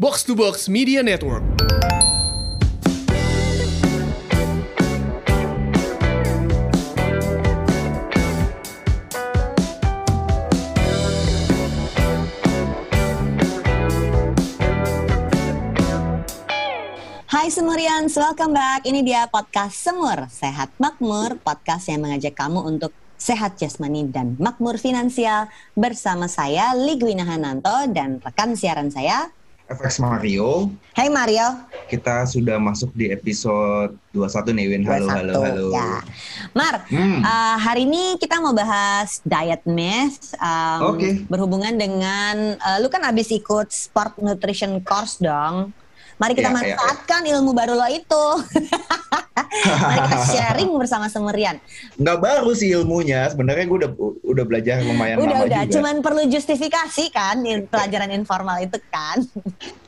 Box to Box Media Network. Hai Semurians, welcome back. Ini dia podcast Semur, Sehat Makmur, podcast yang mengajak kamu untuk sehat jasmani dan makmur finansial bersama saya Ligwina Hananto dan rekan siaran saya FX Mario. Hai Mario. Kita sudah masuk di episode 21 nih Win. Halo, 21, halo, halo. Ya. Mar, Hmm. uh, hari ini kita mau bahas diet myth um, Oke. berhubungan dengan uh, lu kan abis ikut sport nutrition course dong. Mari kita Ya, ya, ya. manfaatkan ilmu baru lo itu. Mari kita sharing bersama Semurian. Nggak baru sih ilmunya. Sebenarnya gue udah udah belajar lumayan udah lama udah, juga. cuman perlu justifikasi kan pelajaran informal itu kan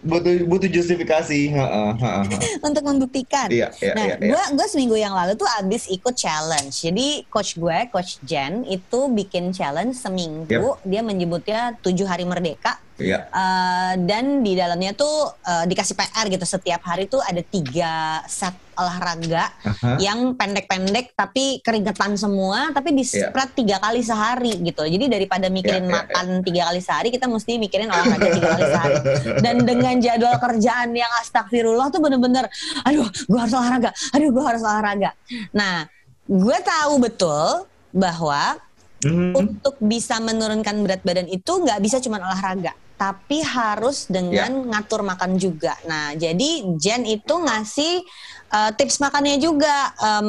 Butuh butuh justifikasi. Untuk membuktikan. Iya, iya, nah, iya, iya. gue gue seminggu yang lalu tuh abis ikut challenge. Jadi coach gue, coach Jen itu bikin challenge seminggu. Dia menyebutnya tujuh hari merdeka. Iya. Eh, dan di dalamnya tuh eh, dikasih PR gitu setiap hari tuh ada tiga set olahraga Aha. yang pendek-pendek tapi keringetan semua tapi di Iya. spread tiga kali sehari gitu jadi daripada mikirin Iya, iya, makan tiga kali sehari kita mesti mikirin olahraga tiga kali sehari dan dengan jadwal kerjaan yang astagfirullah tuh bener-bener aduh gue harus olahraga aduh gue harus olahraga nah gue tahu betul bahwa Mhm. untuk bisa menurunkan berat badan itu nggak bisa cuma olahraga, tapi harus dengan ngatur makan juga. Nah, jadi Jen itu ngasih uh, tips makannya juga em,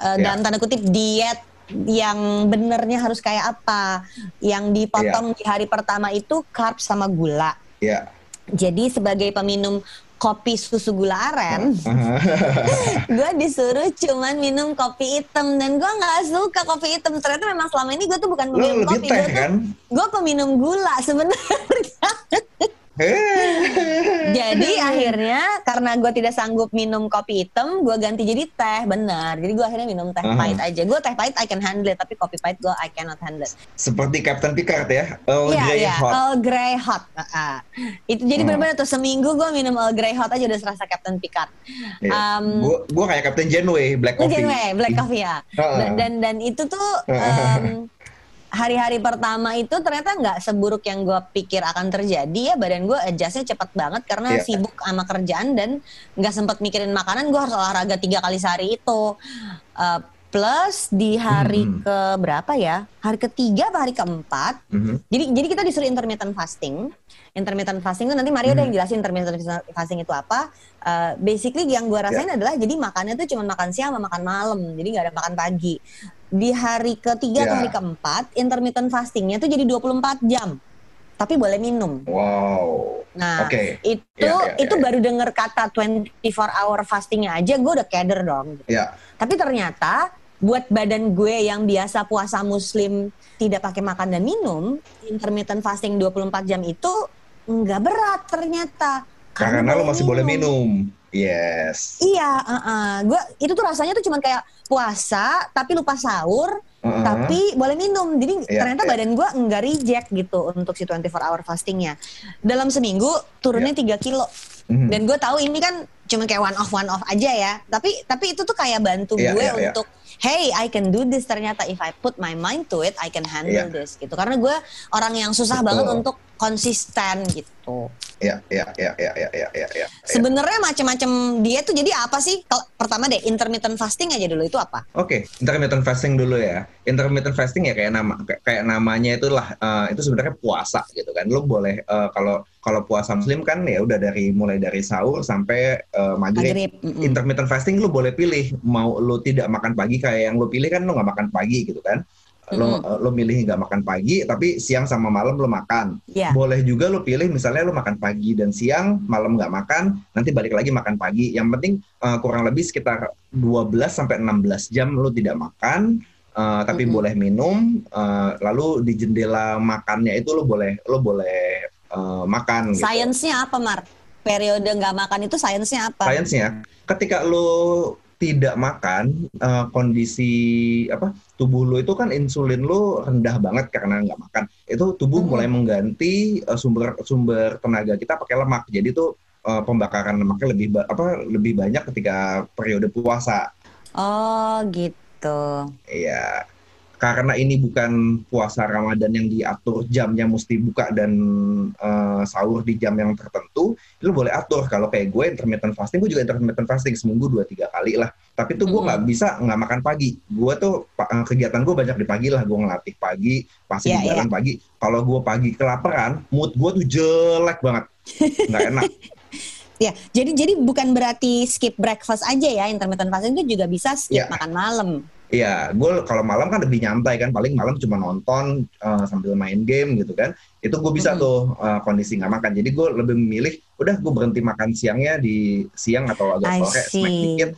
uh, Ya. dalam tanda kutip diet yang benernya harus kayak apa. Yang dipotong di hari pertama itu carb sama gula. Iya. Jadi sebagai peminum kopi susu gula aren, gue disuruh cuman minum kopi hitam dan gue nggak suka kopi hitam ternyata memang selama ini gue tuh bukan peminum kopi gue kan? gue peminum gula sebenarnya. Jadi akhirnya karena gue tidak sanggup minum kopi hitam gue ganti jadi teh benar jadi gue akhirnya minum teh Aha. pahit aja gue teh pahit I can handle it tapi kopi pahit gue I cannot handle it Seperti Captain Picard ya. Earl Iya Grey iya hot. Earl Grey hot ah. itu jadi Hmm. benar-benar tuh seminggu gue minum Earl Grey hot aja udah serasa Captain Picard Iya. Um, Gua gua kayak Captain Janeway Black Coffee. Janeway, black coffee ya. Heeh. Dan dan, dan itu tuh em, hari-hari pertama itu ternyata nggak seburuk yang gue pikir akan terjadi ya badan gue adjustnya cepat banget karena Iya. sibuk sama kerjaan dan nggak sempat mikirin makanan gue harus olahraga tiga kali sehari itu Eh, plus di hari Hmm. ke berapa ya hari ketiga apa hari keempat Mhm. jadi jadi kita disuruh intermittent fasting. Intermittent fasting itu nanti Mario udah Hmm. yang jelasin intermittent fasting itu apa. Uh, basically yang gue rasain adalah jadi makannya tuh cuma makan siang sama makan malam. Jadi nggak ada makan pagi. Di hari ketiga atau Ya. hari keempat intermittent fastingnya tuh jadi 24 jam. Tapi boleh minum. Wow. Nah, Oke. itu Ya, ya, itu ya, ya. baru denger kata 24 hour fastingnya aja gue udah keder dong. Ya. Tapi ternyata buat badan gue yang biasa puasa muslim tidak pakai makan dan minum, intermittent fasting 24 jam itu nggak berat ternyata. Karena lo masih boleh minum. Yes. Iya, gue itu tuh rasanya tuh cuman kayak puasa tapi lupa sahur, Heeh. tapi boleh minum. Jadi Iya, ternyata iya. badan gue nggak reject gitu untuk si 24 hour fastingnya. Dalam seminggu turunnya 3 kilo. Mhm. Dan gue tahu ini kan cuma kayak one off one off aja ya. Tapi tapi itu tuh kayak bantu Iya, gue iya, iya. untuk hey I can do this ternyata if I put my mind to it I can handle Iya. this gitu. Karena gue orang yang susah Betul. banget untuk konsisten gitu. Ya, ya, ya, ya, ya, ya, ya, ya. Sebenarnya macam-macam diet tuh jadi apa sih? Kalau pertama deh intermittent fasting aja dulu itu apa? Oke, intermittent fasting dulu ya. Intermittent fasting ya kayak nama kayak, namanya itulah eh, itu sebenarnya puasa gitu kan. Lo boleh eh, kalau kalau puasa muslim kan ya udah dari mulai dari sahur sampai eh, maghrib. Maghrib. mm-mm. Intermittent fasting lo boleh pilih mau lo tidak makan pagi kayak yang lo pilih kan lo nggak makan pagi gitu kan. Lo eh, lo milih nggak makan pagi tapi siang sama malam lo makan. Ya. Boleh juga lo pilih misalnya lo makan pagi dan siang, malam nggak makan, nanti balik lagi makan pagi. Yang penting eh, kurang lebih sekitar 12 sampai 16 jam lo tidak makan, eh, tapi Mm-mm. boleh minum. eh, lalu di jendela makannya itu lo boleh lo boleh eh, makan. Gitu. Sainsnya apa Mar? Periode nggak makan itu sainsnya apa? Sainsnya, ketika lo tidak makan uh, kondisi apa tubuh lu itu kan insulin lu rendah banget karena nggak makan. Itu tubuh hmm. mulai mengganti uh, sumber sumber tenaga kita pakai lemak. Jadi tuh uh, pembakaran lemaknya lebih apa lebih banyak ketika periode puasa. Oh gitu. Iya karena ini bukan puasa Ramadan yang diatur jamnya mesti buka dan uh, sahur di jam yang tertentu, lu boleh atur. Kalau kayak gue intermittent fasting, gue juga intermittent fasting seminggu dua tiga kali lah. Tapi tuh gue nggak mm. bisa nggak makan pagi. Gue tuh uh, kegiatan gue banyak di pagi lah. Gue ngelatih pagi, pasti yeah, di jalan yeah. pagi. Kalau gue pagi kelaparan, mood gue tuh jelek banget, nggak enak. Ya, jadi jadi bukan berarti skip breakfast aja ya intermittent fasting itu juga bisa skip yeah. makan malam. Iya, gue kalau malam kan lebih nyantai kan, paling malam cuma nonton uh, sambil main game gitu kan. Itu gue bisa hmm. tuh uh, kondisi nggak makan. Jadi gue lebih memilih, udah gue berhenti makan siangnya di siang atau agak sore, snack dikit.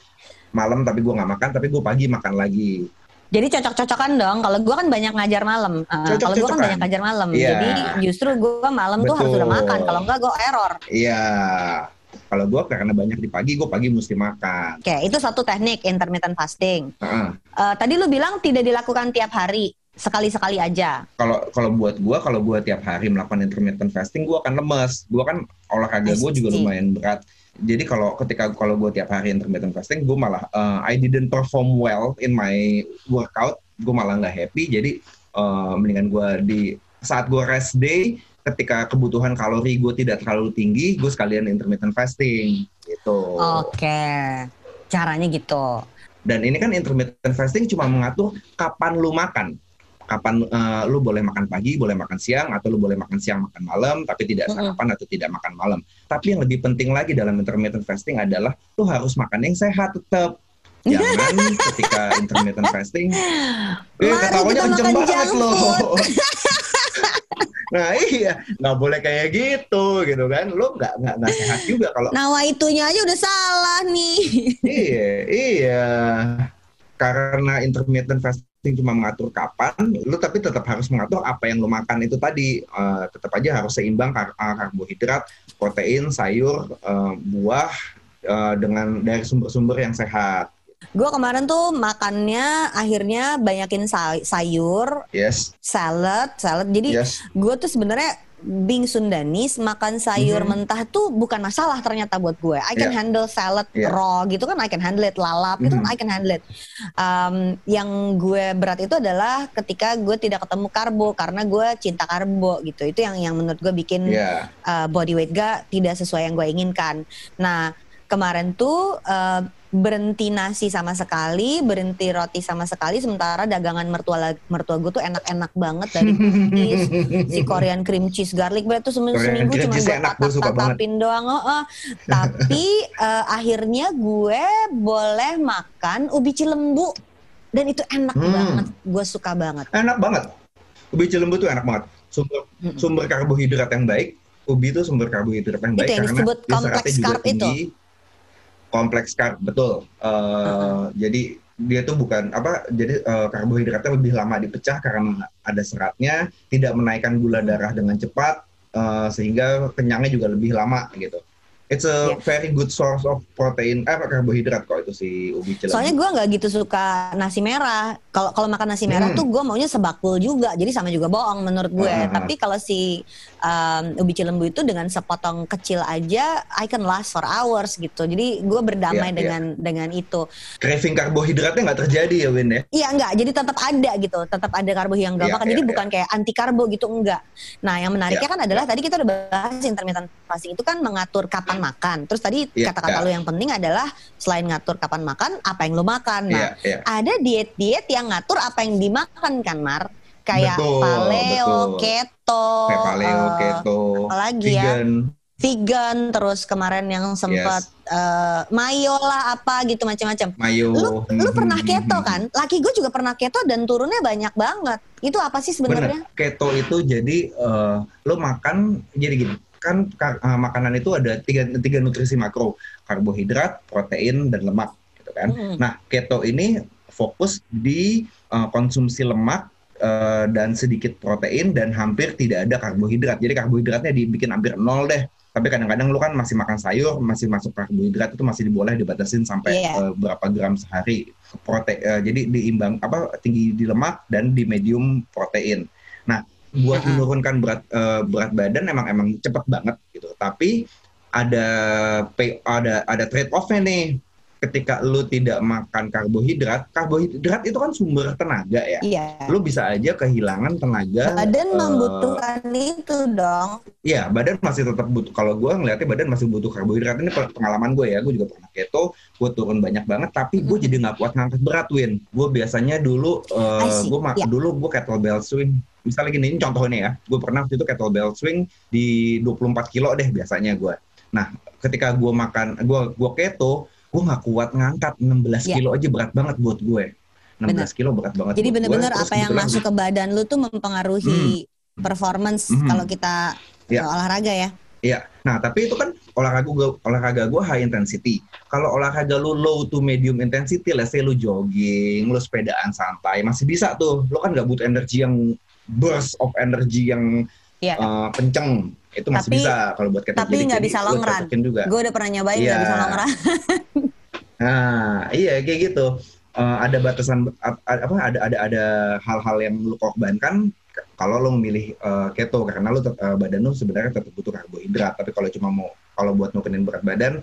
Malam tapi gue nggak makan, tapi gue pagi makan lagi. Jadi cocok-cocokan dong. Kalau gue kan banyak ngajar malam. Uh, kalau gue kan banyak ngajar malam. Yeah. Jadi justru gue malam Betul. tuh harus udah makan. Kalau enggak gue error. Iya. Kalau gue karena banyak di pagi, gue pagi mesti makan. Oke, itu satu teknik intermittent fasting. Uh-uh. Uh, tadi lu bilang tidak dilakukan tiap hari, sekali-sekali aja. Kalau kalau buat gue, kalau gue tiap hari melakukan intermittent fasting, gue akan lemes. Gue kan olahraga gue juga lumayan berat. Jadi kalau ketika kalau gue tiap hari intermittent fasting, gue malah uh, I didn't perform well in my workout. Gue malah nggak happy. Jadi uh, mendingan gue di saat gue rest day, ketika kebutuhan kalori gue tidak terlalu tinggi, gue sekalian intermittent fasting gitu. Oke, caranya gitu. Dan ini kan intermittent fasting cuma mengatur kapan lu makan. Kapan uh, lu boleh makan pagi, boleh makan siang, atau lu boleh makan siang, makan malam, tapi tidak sarapan atau tidak makan malam. Tapi yang lebih penting lagi dalam intermittent fasting adalah lu harus makan yang sehat tetap. Jangan ketika intermittent fasting, eh, ketawanya kenceng banget loh. Nah iya, nggak boleh kayak gitu gitu kan. Lo nggak nggak nggak sehat juga kalau. Nawa itunya aja udah salah nih. iya iya. Karena intermittent fasting cuma mengatur kapan, lo tapi tetap harus mengatur apa yang lo makan itu tadi. Uh, tetap aja harus seimbang kar eh, karbohidrat, protein, sayur, uh, buah uh, dengan dari sumber-sumber yang sehat. Gue kemarin tuh makannya akhirnya banyakin say sayur, yes. salad, salad. Jadi yes. gue tuh sebenarnya Bing Sundanis makan sayur mm -hmm. mentah tuh bukan masalah ternyata buat gue. I can yeah. handle salad yeah. raw gitu kan, I can handle it lalap mm -hmm. gitu kan, mm-hmm. I can handle it. Um, yang gue berat itu adalah ketika gue tidak ketemu karbo karena gue cinta karbo gitu. Itu yang yang menurut gue bikin yeah. uh, body weight gak tidak sesuai yang gue inginkan. Nah kemarin tuh uh, berhenti nasi sama sekali, berhenti roti sama sekali, sementara dagangan mertua mertua gue tuh enak-enak banget dari cookies, si Korean cream cheese garlic bread tuh seminggu seminggu cuma gue tatap-tatapin doang, oh, oh. tapi uh, akhirnya gue boleh makan ubi cilembu dan itu enak hmm. banget, gue suka banget. Enak banget, ubi cilembu tuh enak banget, sumber hmm. sumber karbohidrat yang baik, ubi itu sumber karbohidrat yang baik itu yang karena disebut kompleks karb itu kompleks karb betul. Uh, uh-huh. Jadi dia tuh bukan apa jadi uh, karbohidratnya lebih lama dipecah karena ada seratnya, tidak menaikkan gula darah dengan cepat uh, sehingga kenyangnya juga lebih lama gitu. It's a yeah. very good source of protein, eh karbohidrat kok itu si ubi cilembu. Soalnya gue nggak gitu suka nasi merah. Kalau kalau makan nasi merah hmm. tuh gue maunya sebakul juga, jadi sama juga bohong menurut gue. Uh -huh. Tapi kalau si um, ubi cilembu itu dengan sepotong kecil aja, I can last for hours gitu. Jadi gue berdamai yeah, iya. dengan yeah. dengan itu. Craving karbohidratnya nggak terjadi ya Win ya? Iya nggak, jadi tetap ada gitu, tetap ada karbo yang gak yeah, makan. Yeah, jadi yeah. bukan kayak anti karbo gitu enggak. Nah yang menariknya yeah, kan adalah yeah. tadi kita udah bahas intermittent fasting itu kan mengatur kapan kapan makan. Terus tadi yeah, kata-kata yeah. lo yang penting adalah selain ngatur kapan makan, apa yang lo makan. Nah, yeah, yeah. ada diet-diet yang ngatur apa yang dimakan kan, Mar? Kayak betul, paleo, betul. keto, Kayak paleo, uh, keto, apalagi ya? vegan. ya? Vegan, terus kemarin yang sempat yes. uh, mayo lah apa gitu macam-macam. Mayo. Lu, lu pernah keto kan? Laki gue juga pernah keto dan turunnya banyak banget. Itu apa sih sebenarnya? Keto itu jadi uh, lu makan jadi gini kan uh, makanan itu ada tiga, tiga nutrisi makro karbohidrat protein dan lemak gitu kan hmm. nah keto ini fokus di uh, konsumsi lemak uh, dan sedikit protein dan hampir tidak ada karbohidrat jadi karbohidratnya dibikin hampir nol deh Tapi kadang-kadang lu kan masih makan sayur, masih masuk karbohidrat itu masih boleh dibatasin sampai Iya. eh, berapa gram sehari. Prote eh, jadi diimbang apa tinggi di lemak dan di medium protein. Nah, buat menurunkan berat eh, berat badan emang emang cepet banget gitu. Tapi ada pay, ada ada trade off-nya nih. Ketika lu tidak makan karbohidrat, karbohidrat itu kan sumber tenaga ya. Iya. Lu bisa aja kehilangan tenaga. Badan eh, membutuhkan itu dong. Iya, badan masih tetap butuh. Kalau gue ngeliatnya badan masih butuh karbohidrat. Ini pe- pengalaman gue ya. Gue juga pernah keto. Gue turun banyak banget. Tapi gue Mhm. jadi nggak kuat ngangkat berat, Win. Gue biasanya dulu, uh, gue iya. dulu gue kettlebell swing. Misalnya gini, ini contohnya ya. Gue pernah waktu itu kettlebell swing di 24 kilo deh biasanya gue. Nah, ketika gue makan, gue gue keto, gue nggak kuat ngangkat 16 Iya. kilo aja berat banget buat gue. 16 Benar. kilo berat banget. Jadi bener-bener apa yang kebetulan masuk ke badan lu tuh mempengaruhi performance Mhm. kalau kita Iya. uh, olahraga ya. Iya, nah tapi itu kan olahraga gue olahraga gue high intensity. Kalau olahraga lu low to medium intensity, let's say lu jogging, lu sepedaan santai, masih bisa tuh. Lu kan nggak butuh energi yang burst of energy yang Iya. uh, kenceng. Itu masih Tapi- bisa kalau buat kita. tapi nggak bisa long run. juga. Gue udah pernah nyobain nggak Iya. bisa long run. Nah, iya kayak gitu. Eh, ada batasan a- apa ada ada ada hal-hal yang lu korbankan kalau lu memilih eh, keto karena tet- eh, badan lu sebenarnya tetap butuh karbohidrat. Tapi kalau cuma mau kalau buat nurunin berat badan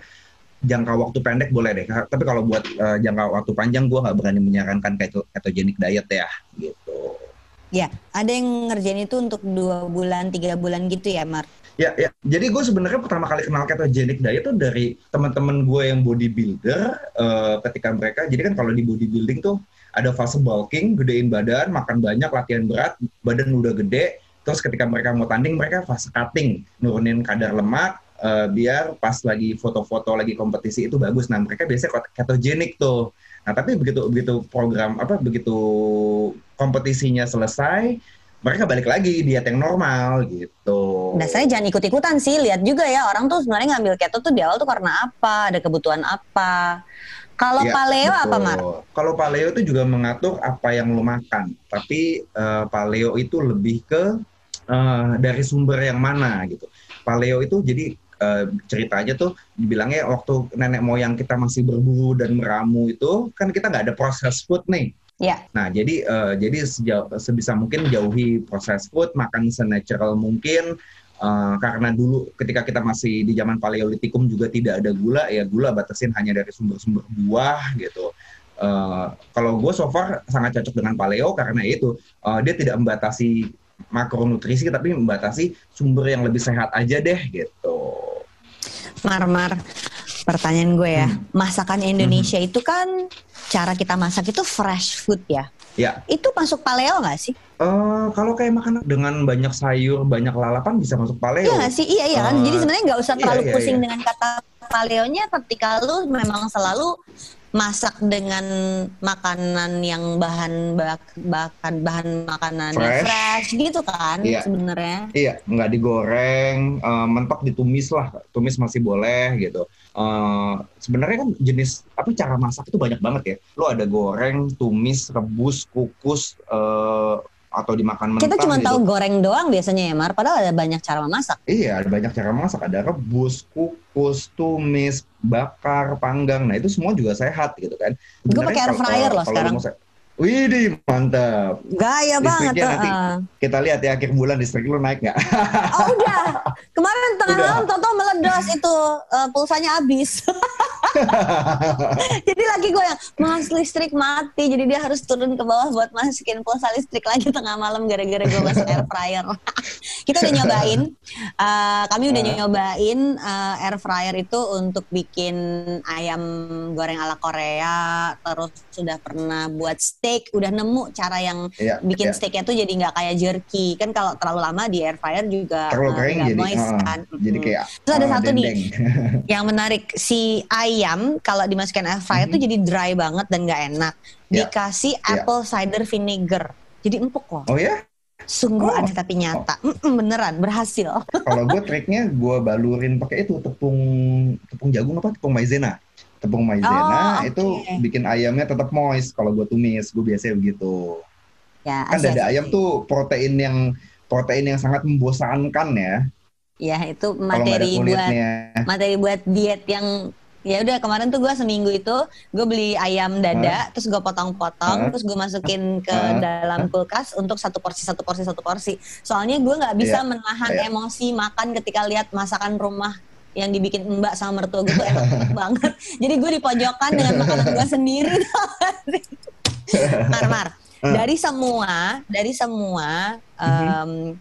jangka waktu pendek boleh deh. Tapi kalau buat eh, jangka waktu panjang gua nggak berani menyarankan keto ketogenic diet ya gitu. Ya, ada yang ngerjain itu untuk dua bulan, tiga bulan gitu ya, Mar. Ya, ya. Jadi gue sebenarnya pertama kali kenal ketogenic diet tuh dari teman-teman gue yang bodybuilder. eh, ketika mereka, jadi kan kalau di bodybuilding tuh ada fase bulking, gedein badan, makan banyak, latihan berat, badan udah gede. Terus ketika mereka mau tanding, mereka fase cutting, nurunin kadar lemak, eh, biar pas lagi foto-foto lagi kompetisi itu bagus. Nah mereka biasanya ketogenic tuh. Nah tapi begitu begitu program apa begitu kompetisinya selesai, mereka balik lagi diet yang normal gitu. Dasarnya jangan ikut-ikutan sih, lihat juga ya orang tuh sebenarnya ngambil keto tuh di awal tuh karena apa, ada kebutuhan apa. Kalau Iya, paleo apa, betul. Mar? Kalau paleo itu juga mengatur apa yang lo makan, tapi eh, paleo itu lebih ke eh, dari sumber yang mana gitu. Paleo itu jadi eh, ceritanya tuh dibilangnya waktu nenek moyang kita masih berburu dan meramu itu kan kita nggak ada proses food nih. Ya. Nah jadi eh, jadi sejauh, sebisa mungkin jauhi proses food, makan senatural mungkin. Eh, karena dulu ketika kita masih di zaman paleolitikum juga tidak ada gula ya gula batasin hanya dari sumber-sumber buah gitu. Eh, kalau gue so far sangat cocok dengan paleo karena itu eh, dia tidak membatasi makronutrisi tapi membatasi sumber yang lebih sehat aja deh gitu. Mar, Mar, pertanyaan gue ya, Hmm. masakan Indonesia itu kan cara kita masak itu fresh food ya. Ya. Itu masuk paleo nggak sih? Eh, kalau kayak makan dengan banyak sayur, banyak lalapan bisa masuk paleo. Iya nggak sih? Iya iya kan. Eh, Jadi sebenarnya nggak usah iya, terlalu iya, pusing iya. dengan kata paleonya ketika lu memang selalu masak dengan makanan yang bahan bak bahan bahan makanan Fresh. fresh gitu kan Iya. sebenarnya. Iya, nggak digoreng, eh, mentok ditumis lah, tumis masih boleh gitu. Eh, Sebenarnya kan jenis apa cara masak itu banyak banget ya. Lo ada goreng, tumis, rebus, kukus, eh, atau dimakan mentah. Kita cuma gitu. tahu goreng doang biasanya ya Mar, padahal ada banyak cara memasak. Iya, ada banyak cara masak. Ada rebus, kukus, tumis, bakar, panggang. Nah itu semua juga sehat gitu kan. Gue pakai air fryer loh sekarang. se- Widih, mantap. Gaya banget Listriknya tuh. nanti. eh. Kita lihat ya akhir bulan listrik lo naik nggak? Oh udah, kemarin tengah Udah. malam Toto meledos itu eh, pulsanya habis. jadi lagi gue yang mas listrik mati, jadi dia harus turun ke bawah buat masukin pulsa listrik lagi tengah malam gara-gara gue masuk air fryer. Kita udah nyobain, eh, kami udah Ah. nyobain eh, air fryer itu untuk bikin ayam goreng ala Korea, terus sudah pernah buat steak, udah nemu cara yang Iya, bikin iya. steaknya tuh jadi nggak kayak jerky kan kalau terlalu lama di air fryer juga terlalu eh, kering nggak jadi moist ah, kan jadi Mm. kayak Terus ada satu nih. dendeng. yang menarik si ayam kalau dimasukkan air fryer Mhm. tuh jadi dry banget dan nggak enak Ya, dikasih ya. apple cider vinegar jadi empuk loh oh ya sungguh Oh. aneh tapi nyata. Mm-mm, beneran berhasil. Kalau gue triknya gue balurin pakai itu tepung tepung jagung apa? Tepung maizena. Tepung maizena Oh, itu oke. bikin ayamnya tetap moist kalau gue tumis. Gue biasanya begitu. Ya kan dada ayam tuh protein yang protein yang sangat membosankan ya. Ya itu materi buat materi buat diet yang ya udah kemarin tuh gue seminggu itu gue beli ayam dada terus gue potong-potong terus gue masukin ke dalam kulkas untuk satu porsi satu porsi satu porsi. Soalnya gue nggak bisa Iya, menahan iya. emosi makan ketika lihat masakan rumah yang dibikin mbak sama mertua gue tuh enak banget. Jadi gue di pojokan dengan makanan gue sendiri Mar Mar. Dari semua dari semua em,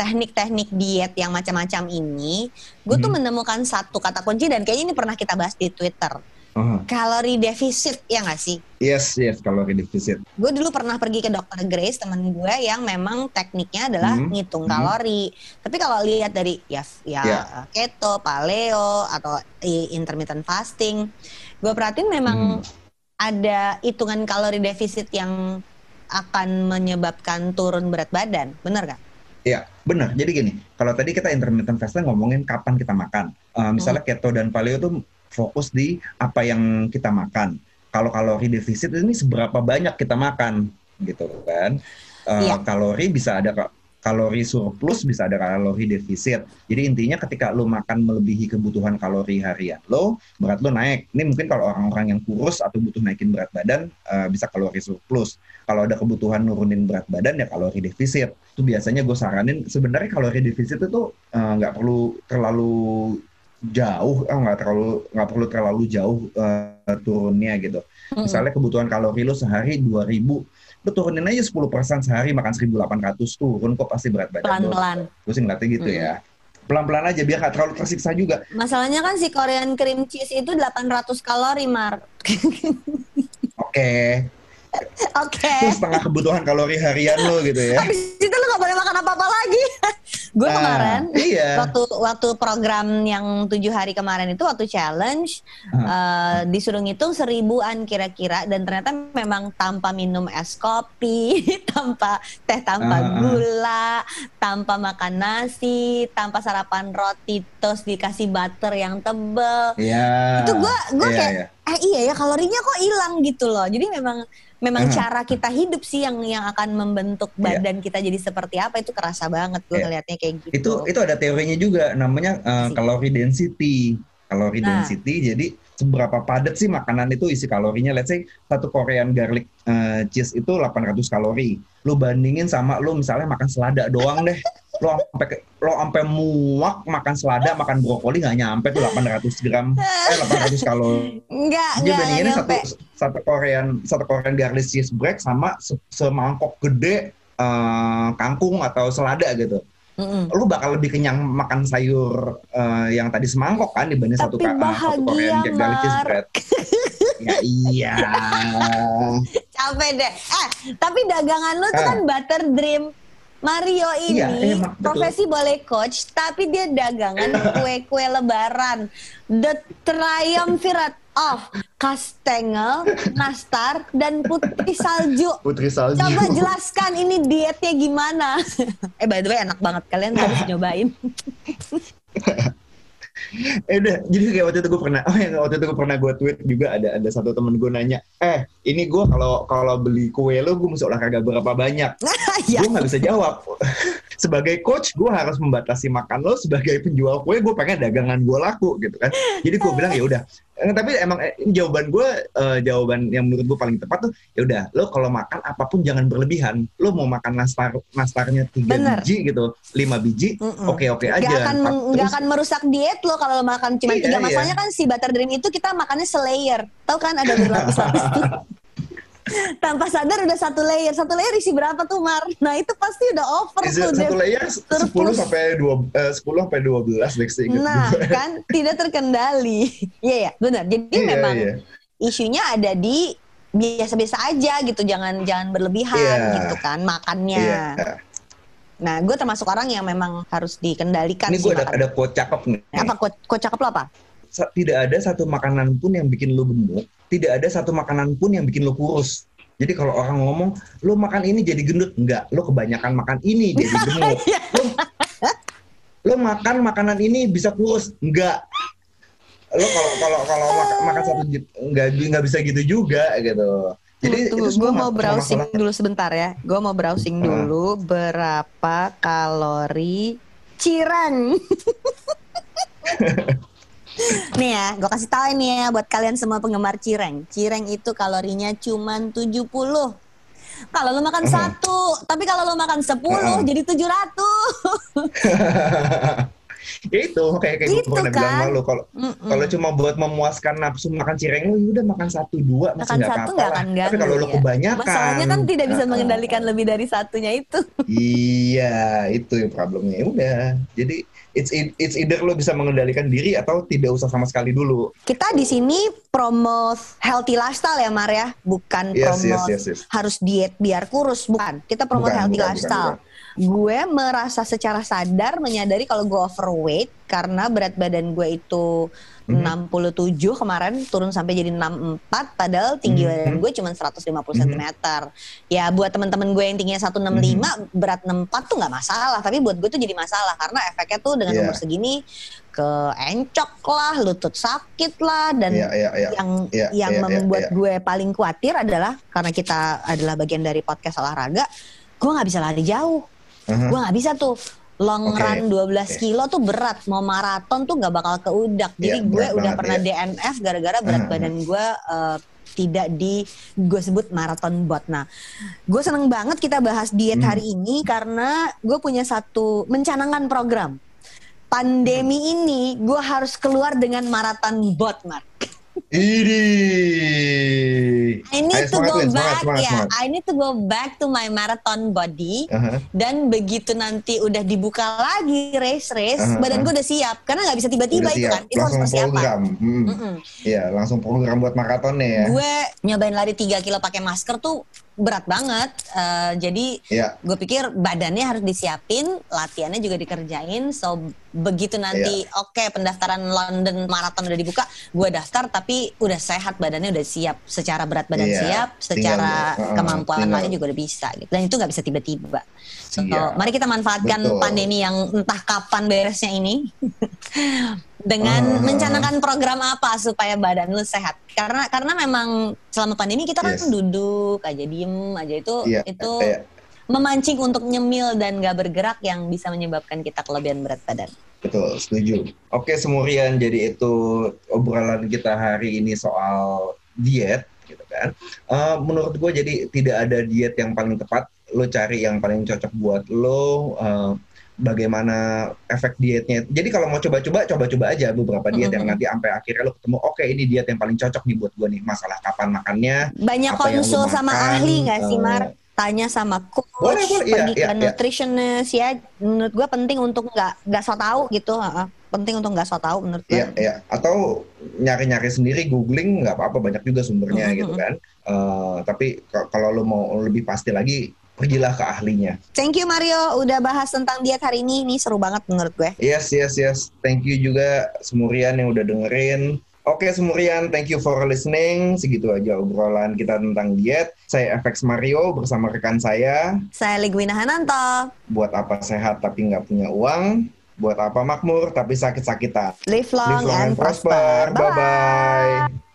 teknik-teknik diet yang macam-macam ini, gue tuh Mhm. menemukan satu kata kunci dan kayaknya ini pernah kita bahas di Twitter. Oh, Kalori defisit, ya nggak sih? yes, yes, kalori defisit. Gue dulu pernah pergi ke dokter Grace, teman gue yang memang tekniknya adalah Mhm. ngitung Mhm. kalori. Tapi kalau lihat dari ya, ya Ya. keto, paleo, atau intermittent fasting, gue perhatiin memang Hmm. ada hitungan kalori defisit yang akan menyebabkan turun berat badan, bener gak? Iya, benar. Jadi gini, kalau tadi kita intermittent fasting ngomongin kapan kita makan. Eh, misalnya keto dan paleo tuh fokus di apa yang kita makan. Kalau kalori defisit ini seberapa banyak kita makan, gitu kan? Eh, Iya. Kalori bisa ada kalori surplus, bisa ada kalori defisit. Jadi intinya ketika lo makan melebihi kebutuhan kalori harian lo, berat lo naik. Ini mungkin kalau orang-orang yang kurus atau butuh naikin berat badan eh, bisa kalori surplus. Kalau ada kebutuhan nurunin berat badan ya kalori defisit. Itu biasanya gue saranin sebenarnya kalori defisit itu eh, nggak perlu terlalu jauh, eh, nggak terlalu nggak perlu terlalu jauh eh, turunnya gitu. Mm-mm. Misalnya kebutuhan kalori lo sehari 2000, lo turunin aja 10% sehari makan 1800 turun kok pasti berat badan lo. Pelan-pelan. Gue sih ngeliatnya gitu ya. Pelan-pelan aja biar nggak terlalu tersiksa juga. Masalahnya kan si Korean cream cheese itu 800 kalori, Mar. Oke. Oke. Itu setengah kebutuhan kalori harian lo gitu ya. Habis itu lu gak boleh makan apa-apa lagi. Gue Ah, kemarin iya. waktu waktu program yang tujuh hari kemarin itu waktu challenge eh, disuruh ngitung seribuan kira-kira dan ternyata memang tanpa minum es kopi, tanpa teh tanpa ah. gula, tanpa makan nasi, tanpa sarapan roti terus dikasih butter yang tebel. Iya. Itu gua gua Iya, kayak iya. eh iya ya kalorinya kok hilang gitu loh. Jadi memang memang Ah. cara kita hidup sih yang yang akan membentuk Iya. badan kita jadi seperti apa itu kerasa banget gue Iya. ngelihatnya kayak gitu. itu itu ada teorinya juga namanya uh, Sih. kalori density kalori Nah. density jadi seberapa padat sih makanan itu isi kalorinya. Let's say satu Korean garlic uh, cheese itu 800 kalori. Lu bandingin sama lu misalnya makan selada doang deh. Lo sampai lo sampai muak makan selada makan brokoli nggak nyampe tuh 800 gram. Eh 800 kalori. Enggak, bandinginnya enggak satu satu Korean satu Korean garlic cheese break sama se- semangkok gede uh, kangkung atau selada gitu Mm-mm. lu bakal lebih kenyang makan sayur eh, yang tadi semangkok kan dibanding satu Tapi ka- eh, satu Korean Jack Mar. bread. ya iya. Capek deh. Eh, tapi dagangan lu tuh Ah. kan Butter Dream. Mario ini Iya, emang, betul. profesi boleh coach, tapi dia dagangan kue-kue lebaran. The triumvirate of kastengel, nastar, dan putri salju. Putri salju. Coba jelaskan ini dietnya gimana. eh by the way enak banget kalian harus nyobain. eh udah, jadi kayak waktu itu gue pernah, oh yang waktu itu gue pernah gue tweet juga ada ada satu temen gue nanya, eh ini gue kalau kalau beli kue lo gue mesti olahraga berapa banyak? ya. Gue nggak bisa jawab. Sebagai coach gue harus membatasi makan lo. Sebagai penjual kue gue pengen dagangan gue laku gitu kan. Jadi gue bilang ya udah. Eh, tapi emang eh, jawaban gue eh, jawaban yang menurut gue paling tepat tuh ya udah lo kalau makan apa pun jangan berlebihan. Lo mau makan nastar nastarnya tiga Bener. biji gitu, lima biji, oke oke aja. Gak akan meng- Terus- nggak akan merusak diet lo kalau lo makan cuma Iya, tiga. iya. Masalahnya kan si butter dream itu kita makannya selayer. Tahu kan ada berlapis-lapis tuh. Tanpa sadar udah satu layer. Satu layer isi berapa tuh Mar? Nah itu pasti udah over Is tuh. satu layer sepuluh sampai dua eh, sepuluh sampai dua belas Nah gue. kan tidak terkendali. Iya ya benar. Jadi Iya, memang iya. isunya ada di biasa-biasa aja gitu. Jangan jangan berlebihan Iya. gitu kan makannya. Iya. Nah gue termasuk orang yang memang harus dikendalikan Ini gue ada makan. ada quote cakep nih. Apa kok kok cakep lo apa? Tidak ada satu makanan pun yang bikin lo gemuk, tidak ada satu makanan pun yang bikin lo kurus. Jadi kalau orang ngomong, lo makan ini jadi gendut, enggak. Lo kebanyakan makan ini jadi gemuk. Iya. lo makan makanan ini bisa kurus, enggak. Lo kalau kalau kalau mak- makan satu enggak nggak bisa gitu juga gitu. Jadi Tunggu, itu semua gue mau ma- browsing masalah- dulu sebentar ya. Gue mau browsing Ah. dulu berapa kalori cireng. nih ya, gue kasih tahu ini ya buat kalian semua penggemar cireng. Cireng itu kalorinya cuma 70. Kalau lo makan Uh-huh. satu, tapi kalau lo makan 10 Uh-huh. jadi 700. ya itu kayak kayak gue Gitu pernah bilang kan? sama lu kalau Mm-mm. kalau cuma buat memuaskan nafsu makan cireng lu ya udah makan satu dua masih makan nggak satu apa-apa akan Tapi ganggu kalau lu ya. kebanyakan, Masalahnya kan tidak bisa ah, mengendalikan lebih dari satunya itu. Iya, itu yang problemnya. Ya udah. Jadi it's it's either lo bisa mengendalikan diri atau tidak usah sama sekali dulu. Kita di sini promote healthy lifestyle ya Mar ya, bukan Yes, yes, promote yes, yes. harus diet biar kurus, bukan. Kita promote Bukan, healthy bukan, lifestyle. Gue merasa secara sadar menyadari kalau gue overweight karena berat badan gue itu Mhm. 67 kemarin turun sampai jadi 64 padahal tinggi Mhm. badan gue cuma 150 Mhm. cm. Ya buat teman-teman gue yang tingginya 165 Mhm. berat 64 tuh nggak masalah, tapi buat gue tuh jadi masalah karena efeknya tuh dengan Iya. umur segini ke encok lah, lutut sakit lah dan Iya, iya, iya. yang Iya, yang iya, iya, membuat iya. gue paling khawatir adalah karena kita adalah bagian dari podcast olahraga, gue nggak bisa lari jauh, Aha. gue nggak bisa tuh long Oke, run 12 oke. kilo tuh berat, mau maraton tuh nggak bakal keudak. Jadi Iya, gue udah banget, pernah iya. DNF gara-gara berat Aha. badan gue eh, tidak di gue sebut maraton bot. Nah, gue seneng banget kita bahas diet Hmm. hari ini karena gue punya satu mencanangkan program. Pandemi Hmm. ini gue harus keluar dengan maraton bot, Mar. Ini. I need to go back ya. semangat. I need to go back to my marathon body. Aha. Dan begitu nanti udah dibuka lagi race-race, Aha, badan aha. gue udah siap. Karena nggak bisa tiba-tiba itu siap. kan. Itu harus langsung persiapan. program. Hmm. Mm-mm. Iya, langsung program buat maratonnya ya. Gue nyobain lari 3 kilo pakai masker tuh berat banget. Eh, jadi Iya. gue pikir badannya harus disiapin, latihannya juga dikerjain. So begitu nanti Iya. oke pendaftaran London Marathon udah dibuka, gue daftar tapi udah sehat badannya udah siap, secara berat badan Iya, siap, secara tinggal, uh, kemampuan tinggal. lari juga udah bisa gitu. Dan itu nggak bisa tiba-tiba. So Iya, mari kita manfaatkan betul. pandemi yang entah kapan beresnya ini. dengan Uh, uh, uh. mencanangkan program apa supaya badan lu sehat karena karena memang selama pandemi kita kan Yes. duduk aja diem aja itu Iya, itu iya. memancing untuk nyemil dan gak bergerak yang bisa menyebabkan kita kelebihan berat badan. Betul, setuju. Oke, Semurian, jadi itu obrolan kita hari ini soal diet, gitu kan. Eh, menurut gue jadi tidak ada diet yang paling tepat. Lo cari yang paling cocok buat lo. eh, bagaimana efek dietnya. Jadi kalau mau coba-coba, coba-coba aja beberapa diet yang Mhm. nanti sampai akhirnya lo ketemu, oke ini diet yang paling cocok nih buat gue nih. Masalah kapan makannya, Banyak konsul sama makan, ahli nggak sih eh, Mar? Tanya sama coach, Boleh, boleh, iya, pergi iya, ke iya. nutritionist ya. Menurut gue penting untuk nggak nggak so tahu gitu. heeh. Penting untuk nggak so tahu menurut gue. Iya, iya. Atau nyari-nyari sendiri, googling nggak apa-apa, banyak juga sumbernya Mhm. gitu kan. Eh, tapi kalau lo mau lebih pasti lagi, pergilah ke ahlinya. Thank you Mario udah bahas tentang diet hari ini. Ini seru banget menurut gue. Yes, yes, yes. Thank you juga Semurian yang udah dengerin. Oke Semurian, thank you for listening. Segitu aja obrolan kita tentang diet. Saya FX Mario bersama rekan saya. Saya Ligwina Hananto. Buat apa sehat tapi nggak punya uang? Buat apa makmur tapi sakit-sakitan? Live long, Live long and prosper. Bye. Bye-bye.